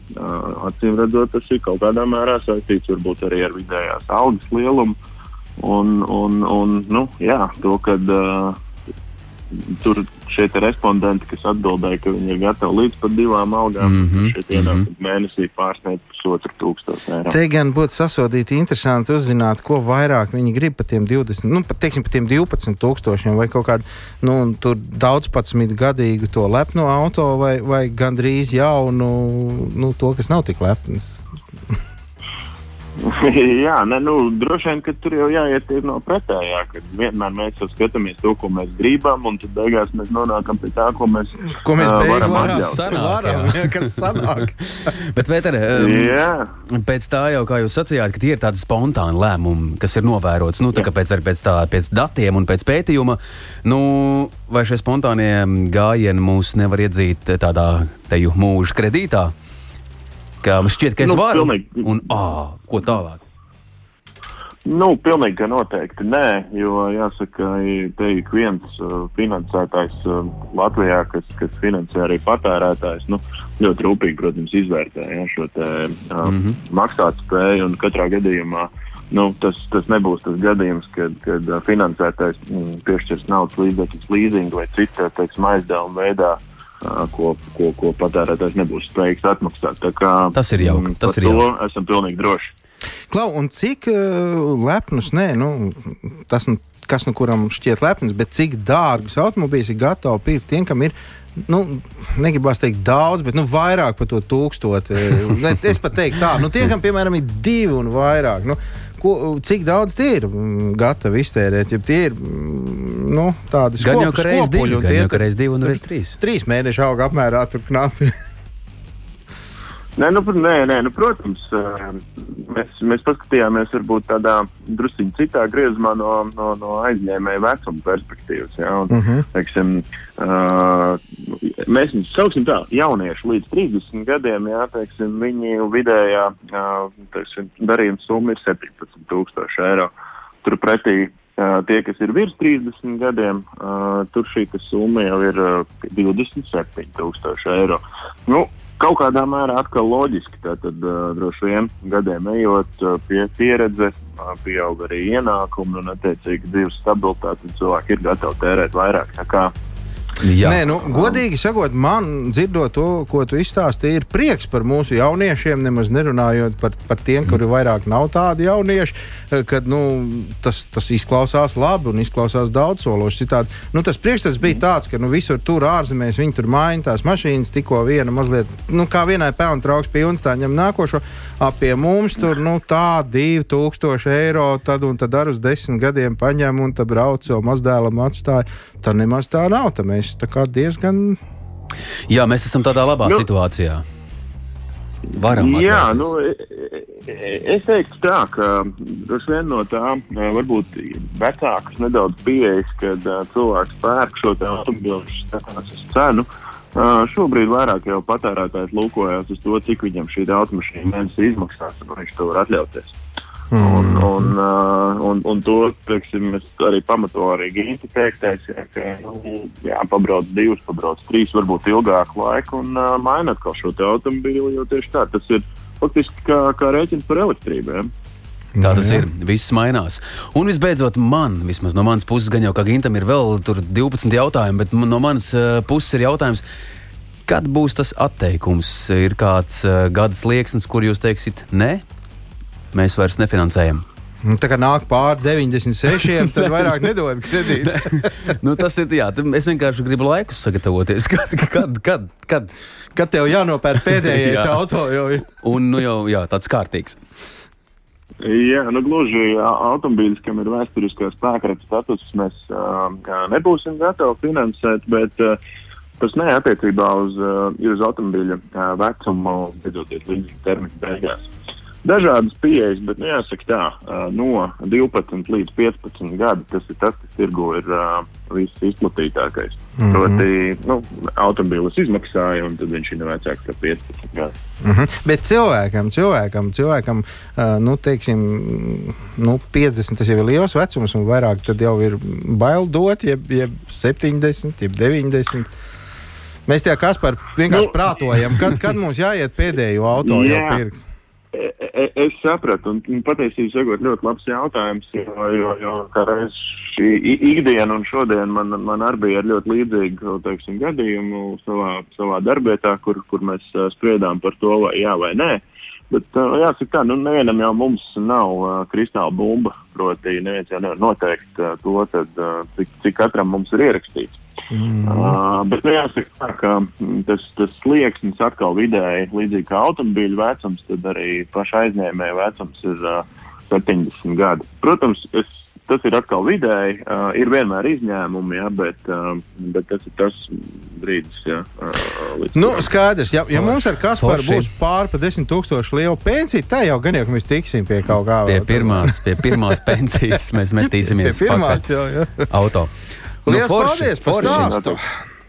Speaker 4: Acīm redzot, tas ir kaut kādā mērā saistīts arī ar vidējās algas lielumu. Un, un, un nu, jā, to, kad uh, tur šie respondenti, kas atbildēja, ka viņi ir gatavi līdz pat divām algām, mm -hmm. šie ienākumi mm -hmm. mēnesī pārsniedz pusotru tūkstošu eiro.
Speaker 3: Te gan būtu sasodīti interesanti uzzināt, ko vairāk viņi grib par tiem 20, nu, pat, teiksim, par tiem 12 tūkstošiem vai kaut kādu, nu, tur daudzpadsmit gadīgu to lepno auto vai, vai gandrīz jaunu, nu, to, kas nav tik lepns.
Speaker 4: Jā, ne, nu, droši vien, ka tur jau jāiet no pretējā. Vienmēr mēs skatāmies to, ko mēs gribam, un tad beigās mēs nonākam pie tā, ko mēs,
Speaker 3: ko mēs uh,
Speaker 4: varam
Speaker 3: atļaut. Varam, jā, kas sanāk.
Speaker 1: Bet, Vēter, um, pēc tā jau, kā jūs sacījāt, ka tie ir tādi spontāni lēmumi, kas ir novērots, nu, tā kā pēc, pēc, tā, pēc datiem un pēc pētījuma, nu, vai šie spontānie gājieni mūs nevar iedzīt tādā teju mūža kredītā? Ka man šķiet, ka es nu, varu. Pilnīgi. Un, ah, ko tālāk?
Speaker 4: Nu, pilnīgi noteikti nē, jo jāsaka, te ik viens uh, finansētājs uh, Latvijā, kas, kas finansē arī patērētājs, nu, ļoti rūpīgi, protams, izvērtē ja, šo te, uh, mm -hmm. maksātspēju un katrā gadījumā. Nu, tas, tas nebūs tas gadījums, kad, kad finansētājs mm, piešķirs naudas līdzekļus līzingu vai citu aizdevumu veidā uh, ko, ko, ko patērētājs nebūs spējīgs atmaksāt. Kā,
Speaker 1: tas ir jauki.
Speaker 4: Tas ir jauki. Esam pilnīgi droši.
Speaker 3: Klau, un cik uh, lepnus, nē, nu, tas, nu, kas nu kuram šķiet lepns, bet cik dārgus automobīļus ir gatavi pirkt tiem, kam ir nu, negribās teikt daudz, bet nu, vairāk par to tūkstoti. es pat teiktu tā, nu, tie, kam piemēram ir divi un vairāk. Nu, ko, cik daudz tie ir mm, gatavi iztērēt. Ja tie ir mm, nu, tādi
Speaker 1: jau reiz divi, gan jau reiz divi un reiz trīs.
Speaker 3: Trīs mēneši auga apmērā tur knapi.
Speaker 4: Nē, nu, nē, nē nu, protams, mēs, mēs paskatījāmies varbūt tādā druskuļi citā griezumā no, no, no aizņēmēja vecuma perspektīvas. Ja, un, uh -huh. teiksim, uh, mēs viņus sauksim tā, jaunieši līdz 30 gadiem, jā, teiksim, viņi vidējā uh, teiksim, darījuma summa ir 17,000 eiro. Turpretī Uh, tie, kas ir virs 30 gadiem, uh, tur šī summa jau ir uh, 27,000 eiro. Nu, Kaut kādā mērā atkal loģiski, tātad uh, droši vien gadiem ejot, uh, pie pieredze, uh, pieaug arī ienākumi un, attiecīgi, dzīves stabilitāte, cilvēki ir gatavi tērēt vairāk. Tā kā
Speaker 3: Jā. Nē, nu, godīgi sakot, man dzirdot to, ko tu izstāstīji, ir prieks par mūsu jauniešiem, nemaz nerunājot par, par tiem, kuri vairāk nav tādi jaunieši. Kad, nu, tas, tas izklausās labi un izklausās daudzsološi. Citādi, nu, tas priekšstats bija tāds, ka nu, visur tur ārzemēs viņi tur maina tās mašīnas, tikko viena mazliet, nu, kā vienai pelnu trauks pilns, tā ņem nākošo. Ap pie mums tur nu, tā 2000 eiro, tad un tad ar uz desmit gadiem paņem un tad brauc jau mazdēlam atstāja. Tā nemaz tā nav. Tā mēs tā kā diezgan.
Speaker 1: Jā, mēs esam tādā labā nu, situācijā. Varam
Speaker 4: jā, nu, e, e, es teiktu tā, ka droši vien no tā varbūt vecākas nedaudz pieejas, kad cilvēks pērk šo automobīlu, skatās uz cenu. Uh, šobrīd vairāk jau patērētājs lūkojas uz to, cik viņam šī automašīna mēnesī izmaksās, un viņš to var atļauties. Mm. Un, un, un, un to teiksim, arī pamato arī Gīta teiktais, ka nu, jā, pabrauc divus, pabrauc trīs, varbūt ilgāku laiku un uh, maina atkal šo automobīlu. Jo tieši tā tas ir faktiski kā, kā rēķins par elektrību. Ja.
Speaker 1: Tā tas ir. Viss mainās. Un visbeidzot, man, vismaz no manas puses, gan jau kā Gintam, ir vēl 12 jautājumi, bet no manas uh, puses ir jautājums, kad būs tas atteikums? Ir kāds uh, gada slieksnis, kur jūs teiksiet, nē, mēs vairs nefinansējam.
Speaker 3: Nu, tā kā nāk pāri 96, tad vairāk nedod kredītu.
Speaker 1: nu, tas ir. Jā, es vienkārši gribu laikus sagatavoties. Kad, kad, kad, kad?
Speaker 3: kad tev jānopērk pēdējais auto? Jau.
Speaker 1: Un nu, jau jā, tāds kārtīgs.
Speaker 4: Jā, nu gluži automobīļus, kam ir vēsturiskā spēkrata status, mēs uh, nebūsim gatavi finansēt, bet uh, tas ne attiecībā uz, uh, uz automobīļa uh, vecumu, beidoties līdz termiņa beigās dažādas pieejas, bet nu, jāsaka tā, no 12 līdz 15 gadi tas ir tas, kas tirgo ir viss izplatītākais. Mm -hmm. Proti, nu, automobilis izmaksāja, un tad viņš ir vecāks par 15 gadus.
Speaker 3: Mm -hmm. Bet cilvēkam, cilvēkam, cilvēkam nu, teiksim, nu, 50 tas jau ir liels vecums, un vairāk tad jau ir bail dot, jeb, jeb 70, jeb 90. Mēs tie kas par vienkārši nu, prātojam, kad, kad mums jāiet pēdējo auto jā. jau pirkt.
Speaker 4: E, e, es sapratu, un patiesībā sakot, ļoti labs jautājums, jo, jo, jo kā reiz šī ikdiena un šodien man, man arī bija ļoti līdzīga teiksim, gadījumu savā, savā darbietā, kur, kur mēs spriedām par to, vai jā vai nē. Bet jāsaka tā, nu nevienam jau mums nav uh, kristāla bumba, proti neviens jau nevar noteikt uh, to, tad, uh, cik, cik katram mums ir ierakstīts. Mm. Uh, bet nu, jāsaka, tā, ka tas, tas slieksnis atkal vidēji līdzīgi kā automobīļu vecums, tad arī paša aizņēmēja vecums ir uh, 70 gadi. Protams, es, tas ir atkal vidēji, uh, ir vienmēr izņēmumi, ja, bet, uh, bet tas ir tas brīdis. Ja, uh,
Speaker 3: nu, skaidrs, ja, ja mums ar Kasparu būs pāri pa 10 tūkstošu liela pensija, tā jau gan jau mēs tiksim pie kaut kā.
Speaker 1: Pie pirmās, pie pirmās pensijas mēs metīsimies pie pirmās, jau, ja. auto.
Speaker 3: Lielas nu, paldies par stāstu!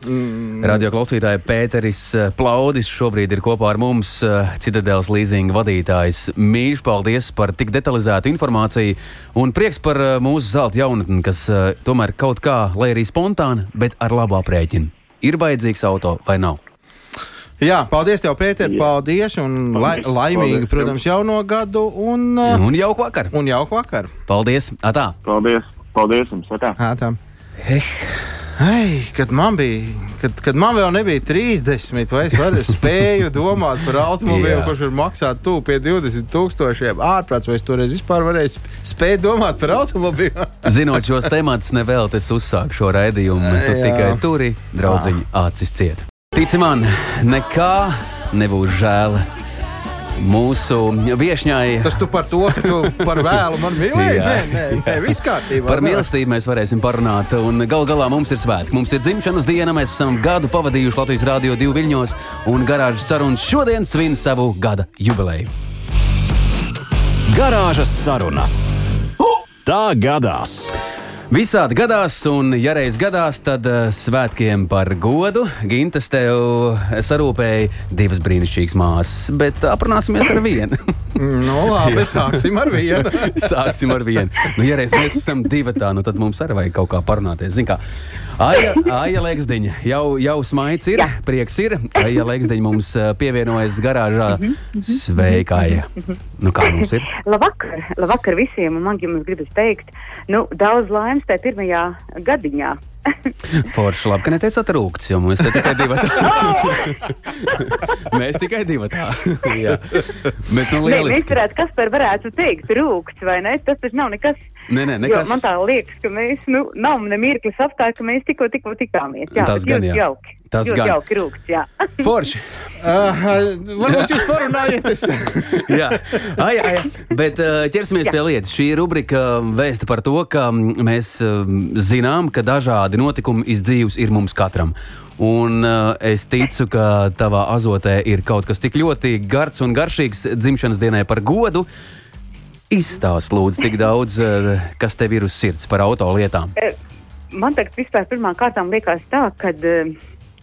Speaker 1: Mm. Radio klausītāja Pēteris eh, Plaudis šobrīd ir kopā ar mums, eh, Citadēlas līzinga vadītājs. Mīļš, paldies par tik detalizētu informāciju un prieks par eh, mūsu zelta jaunatni, kas tomēr kaut kā, lai arī spontāni, bet ar labu aprēķinu. Ir vajadzīgs auto vai nav?
Speaker 3: Jā, paldies tev, Pēter. Jā. Paldies. Un lai, laimīgi, paldies, protams, jauno gadu. Un,
Speaker 1: un jauku vakaru.
Speaker 3: Un jauku vakaru.
Speaker 1: Paldies. Atā.
Speaker 4: Paldies. Paldies jums. Atā.
Speaker 3: Atā. Eh. Ai, kad, man bija, kad, kad man vēl nebija 30, vai es varu, spēju domāt par automobīlu, kurš var maksāt tuvu pie 20 tūkstošiem ārprāts, vai es toreiz vispār varēju spēt domāt par automobīlu?
Speaker 1: Zinot šos tematus, nevēl es uzsāku šo raidījumu. Tu Jā. tikai turi, draudziņ, acis ciet. Tici man, nekā nebūs žēl mūsu viesņai.
Speaker 3: Tas tu par to, ka tu par vēlu man mīlēji? nē, nē, nē viss kārtībā.
Speaker 1: Par mīlestību mēs varēsim parunāt. Un gal galā mums ir svētki. Mums ir dzimšanas diena. Mēs esam gadu pavadījuši Latvijas Rādio 2 viļņos un garāžas sarunas šodien svin savu gada jubileju.
Speaker 2: Garāžas sarunas. Tā gadās!
Speaker 1: Visādi gadās, un, ja reiz gadās, tad uh, svētkiem par godu Gintas tev sarūpēja divas brīnišķīgas māsas, bet aprunāsimies ar vienu.
Speaker 3: nu, labi, sāksim ar vienu.
Speaker 1: sāksim ar vienu. Nu, ja reiz mēs esam divi tā, nu, tad mums arī vajag kaut kā parunāties. Zin kā, Aija, Aija Leksdiņa, jau, jau smaids ir, Jā. prieks ir. Aija Leksdiņa mums pievienojas garāžā. Sveika, Aija! Nu, kā mums ir?
Speaker 5: Labvakar, labvakar visiem, un man jums gribas teikt, nu, daudz laimes tajā pirmajā gadiņā.
Speaker 1: Forši labi, ka neteicāt rūkts, jo mēs tikai divi tādi. mēs tikai divi tādi. Bet, nu, lieliski.
Speaker 5: Nē, varētu, kas par varētu teikt rūkts, vai ne? Tas taču nav nekas.
Speaker 1: Nē, nē, nekas.
Speaker 5: Jo man tā liekas, ka mēs, nu, nav ne mirklis apstākļi, ka mēs tikko, tikko tikāmies. Jā,
Speaker 1: tas gan jā.
Speaker 5: Jauki. Tas gan jauki rūkts, jā.
Speaker 1: Forši.
Speaker 3: Uh, varbūt jūs parunājieties.
Speaker 1: jā, ai, ai, bet uh, ķersimies jā. pie lietas. Šī rubrika vēsta par to, ka mēs uh, zinām, ka dažādi notikumi izdzīvs ir mums katram. Un uh, es ticu, ka tavā azotē ir kaut kas tik ļoti garš un garšīgs dzimšanas dienai par godu. Izstāst, lūdzu, tik daudz, uh, kas tev ir uz sirds par autolietām.
Speaker 5: Eh, man tagad vispār pirmām kārtām liekas tā, ka.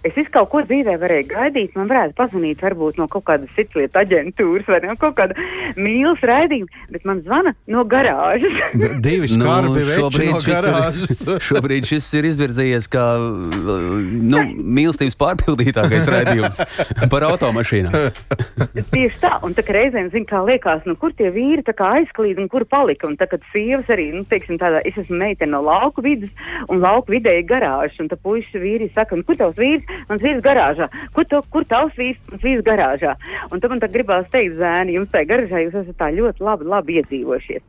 Speaker 5: Es visu kaut ko dzīvē varēju gaidīt. Man varētu pazvanīt varbūt no kaut kādas citlietu aģentūras vai no kaut kāda mīlas raidījuma, bet man zvana no garāžas.
Speaker 3: Divi nu, skarbi nu, šobrīd, no
Speaker 1: garāžas. Ir, šobrīd šis ir izvirzījies kā nu, mīlestības pārpildītākais raidījums par automašīnām.
Speaker 5: Tieši tā, un tā reizēm zina, kā liekas, nu, kur tie vīri aizklīd un kur palika. Un tā kā sievas arī, nu, teiksim, tādā, es esmu meitene no lauku vidas un lauku vidēji garāžas, un tā puiši vīri saka, nu, kur tavs vīrs? Mans vīrs garāžā. Kur, to, kur tavs vīrs, mans vīrs garāžā? Un tad man tā gribās teikt, zēni, jums tajā garāžā jūs esat tā ļoti labi, labi iedzīvojušies.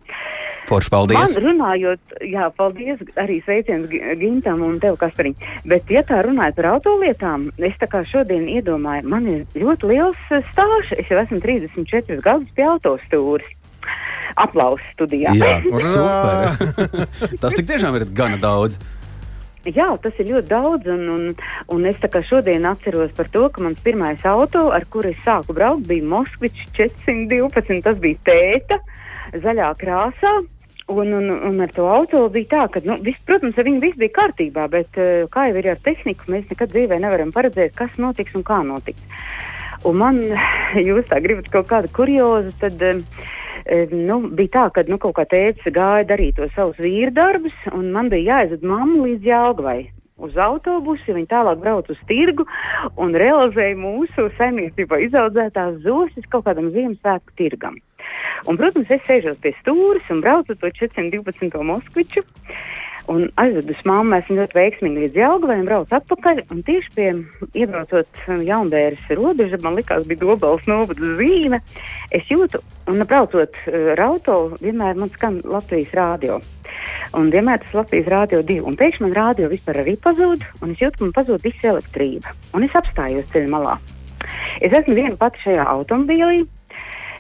Speaker 1: Forši, paldies!
Speaker 5: Man runājot, jā, paldies arī sveiciens Gintam un tev, Kaspariņ. Bet, ja tā runājot par autolietām, es tā kā šodien iedomāju, man ir ļoti liels eh, stāsts. Es jau esmu 34 gadus pie autostūras. Aplausos studijā.
Speaker 1: Jā, super! Tas tik tiešām ir gana daudz.
Speaker 5: Jā, tas ir ļoti daudz, un, un, un es šodien atceros par to, ka mans pirmais auto, ar kuru es sāku braukt, bija Moskvičs 412. Tas bija tēta, zaļā krāsā. Un, un, un ar to auto bija tā, ka, nu, viss, protams, ar viņu viss bija kārtībā, bet, uh, kā jau ir ar tehniku, mēs nekad dzīvē nevaram paredzēt, kas notiks un kā notiks. Un man, jūs tā gribat kaut kādu kuriozu, tad uh, nu, bija tā, ka nu, kaut kā tēvs gāja darīt to savus vīru darbus, un man bija jāizved mammu līdz Jālgavai uz autobusu, viņi tālāk brauc uz tirgu un realizēja mūsu saimniecībā izaudzētās zosis kaut kādam Ziemassvētku tirgam. Un, protams, es sēžos pie stūres un braucu to 412. Moskviču. Un aizvedus mammu, esmu ļoti veiksmīgi līdz Jālgavai braucu atpakaļ. Un tieši pie iebraucot jaunbēras robeža, man likās, bija dobals novada zīme. Es jūtu, un braucot uh, ar auto, vienmēr man skan Latvijas rādio. Un vienmēr tas Latvijas rādio divi. Un pēkšņi man rādio vispār arī pazūd, un es jūtu, ka man pazūd visa elektrība. Un es apstājos ceļa malā. Es esmu viena pati šajā automobīlī,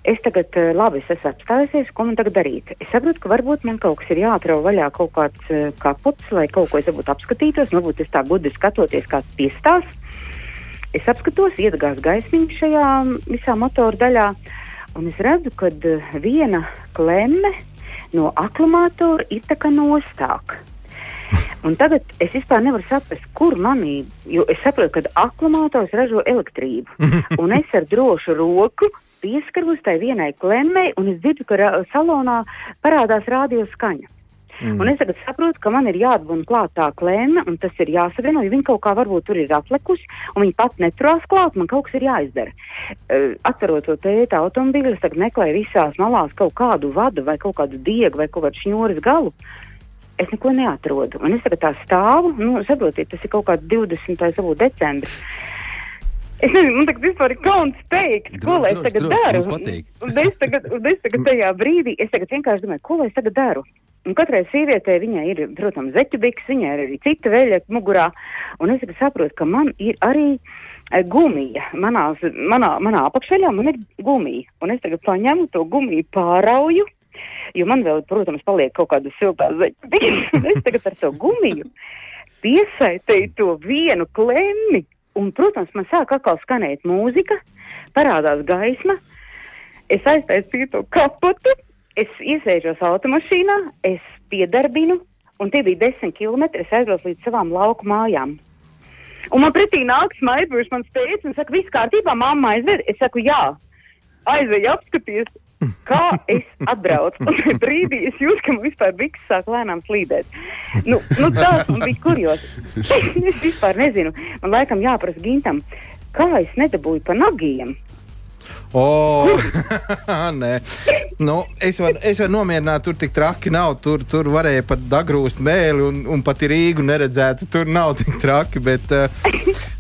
Speaker 5: es tagad, eh, labi, es esmu apstājusies, ko man tagad darīt? Es saprotu, ka varbūt man kaut kas ir jāatrauj vaļā kaut kāds uh, kaputs, lai kaut ko es varbūt apskatītos, varbūt es tā gudri skatoties, kāds piestās. Es apskatos, iedegās gaismiņš šajā visā motora daļā, un es redzu, ka uh, viena klemme no akumulātora ir tā kā nostāk. Un tagad es vispār nevaru saprast, kur manī, jo es saprotu, ka akumulātors ražo elektrību. Un es ar drošu roku pieskaros tai vienai klemmei, un es dzirdu, ka salonā parādās radio skaņa. Mm. Un es tagad saprotu, ka man ir jāatbūna klāt tā klēma, un tas ir jāsavieno, jo viņa kaut kā varbūt tur ir atlikusi, un viņa pat neturās klāt, man kaut kas ir jāizdara. Uh, atcerot to tēta automobīli, es tagad meklēju visās malās kaut kādu vadu vai kaut kādu diegu vai kaut kādu šņūras galu. Es neko neatrodu. Un es tagad tā stāvu, nu, saprotiet, tas ir kaut kāds 20. varbūt decembris. Es nezinu, man tagad vispār ir kauns teikt, droši, ko lai es tagad droši, daru. Un es tagad, un es tagad tajā brīdī, es tagad vienkārši domāju, ko lai es tagad daru. Un katrai sievietei viņai ir, protams, zeķubiks, viņai ir arī cita veļa mugurā. Un es saprotu, ka man ir arī e, gumija. Manās, manā, manā apakšveļā man ir gumija. Un es tagad paņemu to gumiju pārauju jo man vēl, protams, paliek kaut kāda siltā zeķa. es tagad ar to gumiju piesaistīju to vienu klemmi, un, protams, man sāk atkal skanēt mūzika, parādās gaisma, es aiztaisīju to kapotu, es iesēžos automašīnā, es piedarbinu, un tie bija desmit kilometri, es aizbraucu līdz savām lauku mājām. Un man pretī nāk smaidošs mans tēvs un saka, viss kārtībā, mamma aizved. Es saku, jā, aizveju apskaties. Kā es atbraucu? Un brīdī es jūtu, ka man vispār biks sāk lēnām slīdēt. Nu, nu tāds man bija kurjos. es vispār nezinu. Man laikam jāprasa gintam, kā es nedabūju pa nagiem.
Speaker 3: Oh, nē, nu, es varu var nomierināt, tur tik traki nav. Tur, tur varēja pat dagrūst mēli un, un pat Rīgu neredzētu. Tur nav tik traki. Bet, uh,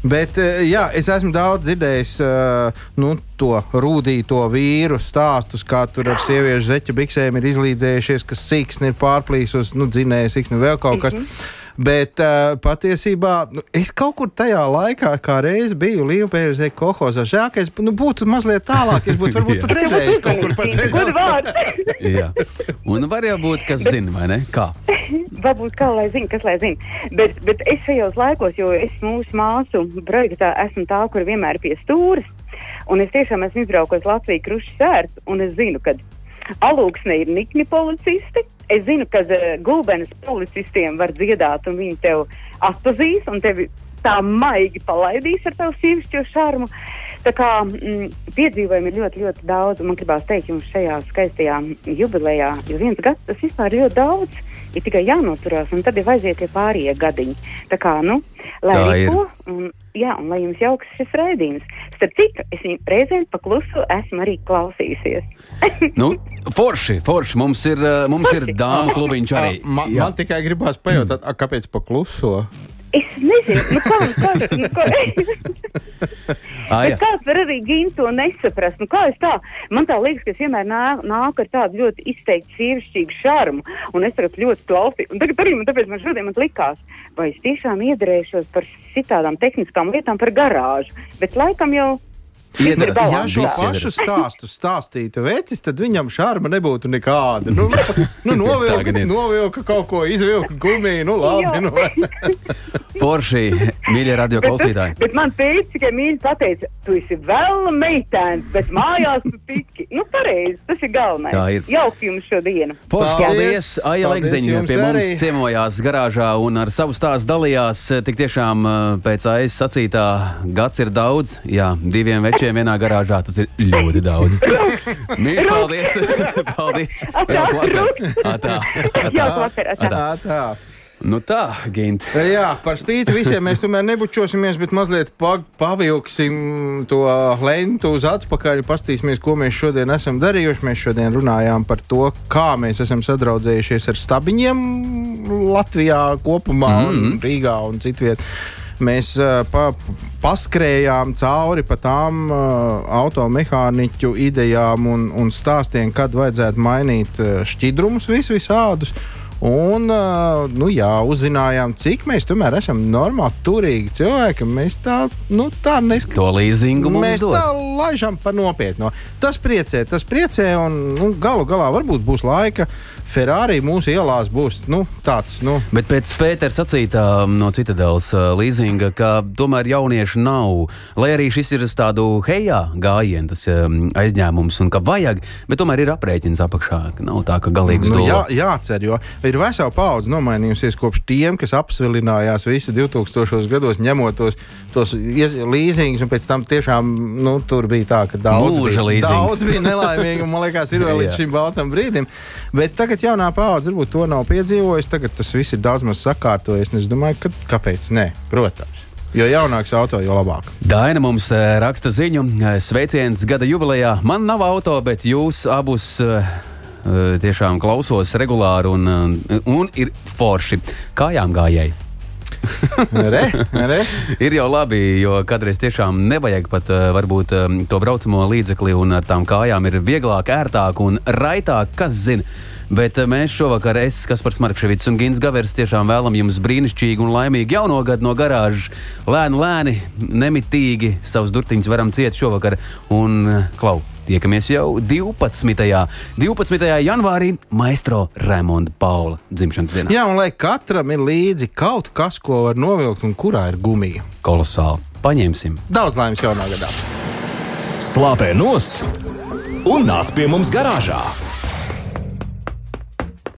Speaker 3: bet uh, jā, es esmu daudz dzirdējis uh, nu, to rūtīto vīru stāstus, kā tur ar sieviešu zeķu biksēm ir izlīdzējušies, ka siksni ir pārplīsus, nu, dzinējis, siksni vēl kaut kas. Mm -hmm. Bet uh, patiesībā nu, es kaut kur tajā laikā, kā reiz biju Līvpērzē kohozā, žēl, ka es nu, būtu mazliet tālāk, es būtu varbūt pat redzējis kaut kur pa ceļu.
Speaker 1: Jā, un var jau būt, kas zina, vai ne? Kā?
Speaker 5: Varbūt kā lai zina, kas lai zina. Bet, bet es šajos laikos, jo es mūsu māsu projektā esmu tā, kur vienmēr pie stūras, un es tiešām esmu izbraukusi Latviju krušas sērts, un es zinu, ka alūksne ir nikni policisti, Es zinu, ka uh, gulbenes policistiem var dziedāt, un viņi tev atpazīs, un tevi tā maigi palaidīs ar tavu sīvišķo šarmu. Tā kā mm, piedzīvojumi ir ļoti, ļoti daudz, un man gribās teikt jums šajā skaistajā jubilejā, jo viens gads tas vispār ir ļoti daudz. Ir tikai jānoturās, un tad ir aiziet tie pārējie gadiņi. Tā kā, nu, lai arī ko, un, jā, un lai jums jauks šis raidījums. Starp citu, es viņu reizēm paklusu esmu arī klausījusies.
Speaker 1: nu, forši, forši. Mums ir, eh, mums forši. ir dāmas klubiņš arī.
Speaker 3: Man, man tikai gribās pajautāt, mm. kāpēc pakluso?
Speaker 5: Es nezinu, nu, kā, kā, nu, kā. ah, kāds var arī gimta to nesaprast? Nu, kā es tā? Man tā liekas, ka es vienmēr nāk, nāk ar tādu ļoti izteikti sievišķīgu šarmu, un es tagad ļoti klausīju. Un tagad arī man, tāpēc man šodien man likās, vai es tiešām iedarēšos par citādām tehniskām lietām par garāžu. Bet laikam jau
Speaker 3: Iedras, ja šo pašu stāstu stāstītu vecis, tad viņam šarma nebūtu nekāda. Nu, nu novilka, novilka kaut ko, izvilka gumiju, nu labi. Nu.
Speaker 1: Forši, mīļie radio klausītāji.
Speaker 5: Bet, bet man teica, ka mīļi pateica, tu esi vēl meitēns, bet mājās tu tiki. Nu, pareizi, tas ir galvenais.
Speaker 1: Tā ir.
Speaker 5: Jauki jums šodienu.
Speaker 1: Forši
Speaker 3: Paldies!
Speaker 1: Aija
Speaker 3: jums
Speaker 1: pie mums
Speaker 3: arī!
Speaker 1: ciemojās garāžā un ar savu stāstu dalījās. Tik tiešām eh, pēc AIS sacītā gads ir daudz. Jā, diviem večiem vienā garāžā tas ir ļoti daudz. Mīļš, paldies! paldies!
Speaker 5: Atā!
Speaker 1: Atā,
Speaker 5: atā.
Speaker 3: Tā, tā.
Speaker 1: Nu tā, Gint.
Speaker 3: Jā, par spīti visiem mēs tomēr nebučosimies, bet mazliet pa, pavilksim to lentu uz atpakaļ. Pastīsimies, ko mēs šodien esam darījuši. Mēs šodien runājām par to, kā mēs esam sadraudzējušies ar stabiņiem Latvijā kopumā, mm -hmm. un Rīgā un citviet. Mēs pa, paskrējām cauri pa tām automehāniķu idejām un, un stāstiem, kad vajadzētu mainīt šķidrumus vis visādus. Un, nu, jā, uzzinājām, cik mēs tomēr esam normāli, turīgi cilvēki. Mēs tā, nu, tā neskatām.
Speaker 1: To līzingu
Speaker 3: Mēs
Speaker 1: dod.
Speaker 3: tā laižam par nopietnu. Tas priecē, tas priecē, un nu, galu galā varbūt būs laika. Ferrari mūsu ielās būs nu, tāds. Nu,
Speaker 1: Bet pēc Pētera sacītā no Citadelas līzinga, ka tomēr jaunieši nav, lai arī šis ir uz tādu hejā gājienu, tas um, aizņēmums, un ka vajag, bet tomēr ir aprēķins apakšā. Nav tā, ka galīgi uz
Speaker 3: nu,
Speaker 1: to
Speaker 3: jā, jācer, jo ir vesela paudze nomainījusies kopš tiem, kas apsvilinājās visi 2000. gados, ņemot tos, tos līzingus, un pēc tam tiešām nu, tur bija tā, ka daudz
Speaker 1: Mūža
Speaker 3: bija,
Speaker 1: līzings.
Speaker 3: daudz bija nelaimīgi, un man liekas, ir vēl līdz šim baltam brīdim. Bet tagad jaunā paudze varbūt to nav piedzīvojusi, tagad tas viss ir daudz maz sakārtojies, un es domāju, ka kāpēc ne? Protams. Jo jaunāks auto, jo labāk.
Speaker 1: Daina mums eh, raksta ziņu, eh, sveiciens gada jubilejā. Man nav auto, bet jūs abus eh, tiešām klausos regulāri un, eh, un ir forši. Kājām gājēji.
Speaker 3: Re, re.
Speaker 1: Ir jau labi, jo kādreiz tiešām nevajag pat eh, varbūt eh, to braucamo līdzekli, un ar tām kājām ir vieglāk, ērtāk un raitāk, kas zina. Bet eh, mēs šovakar, es, Kaspars Markevits un Gins Gavers, tiešām vēlam jums brīnišķīgu un laimīgu jauno gadu no garāžas. Lēni, lēni, nemitīgi savus durtiņus varam ciet šovakar. Un, eh, klau, tiekamies jau 12. 12. janvārī Maestro Raimonda Paula dzimšanas dienā.
Speaker 3: Jā, un lai katram ir līdzi kaut kas, ko var novilkt un kurā ir gumija.
Speaker 1: Kolosāli. Paņemsim!
Speaker 3: Daudz laimes jaunā gadā!
Speaker 2: Slāpē nost un nāc pie mums garāžā!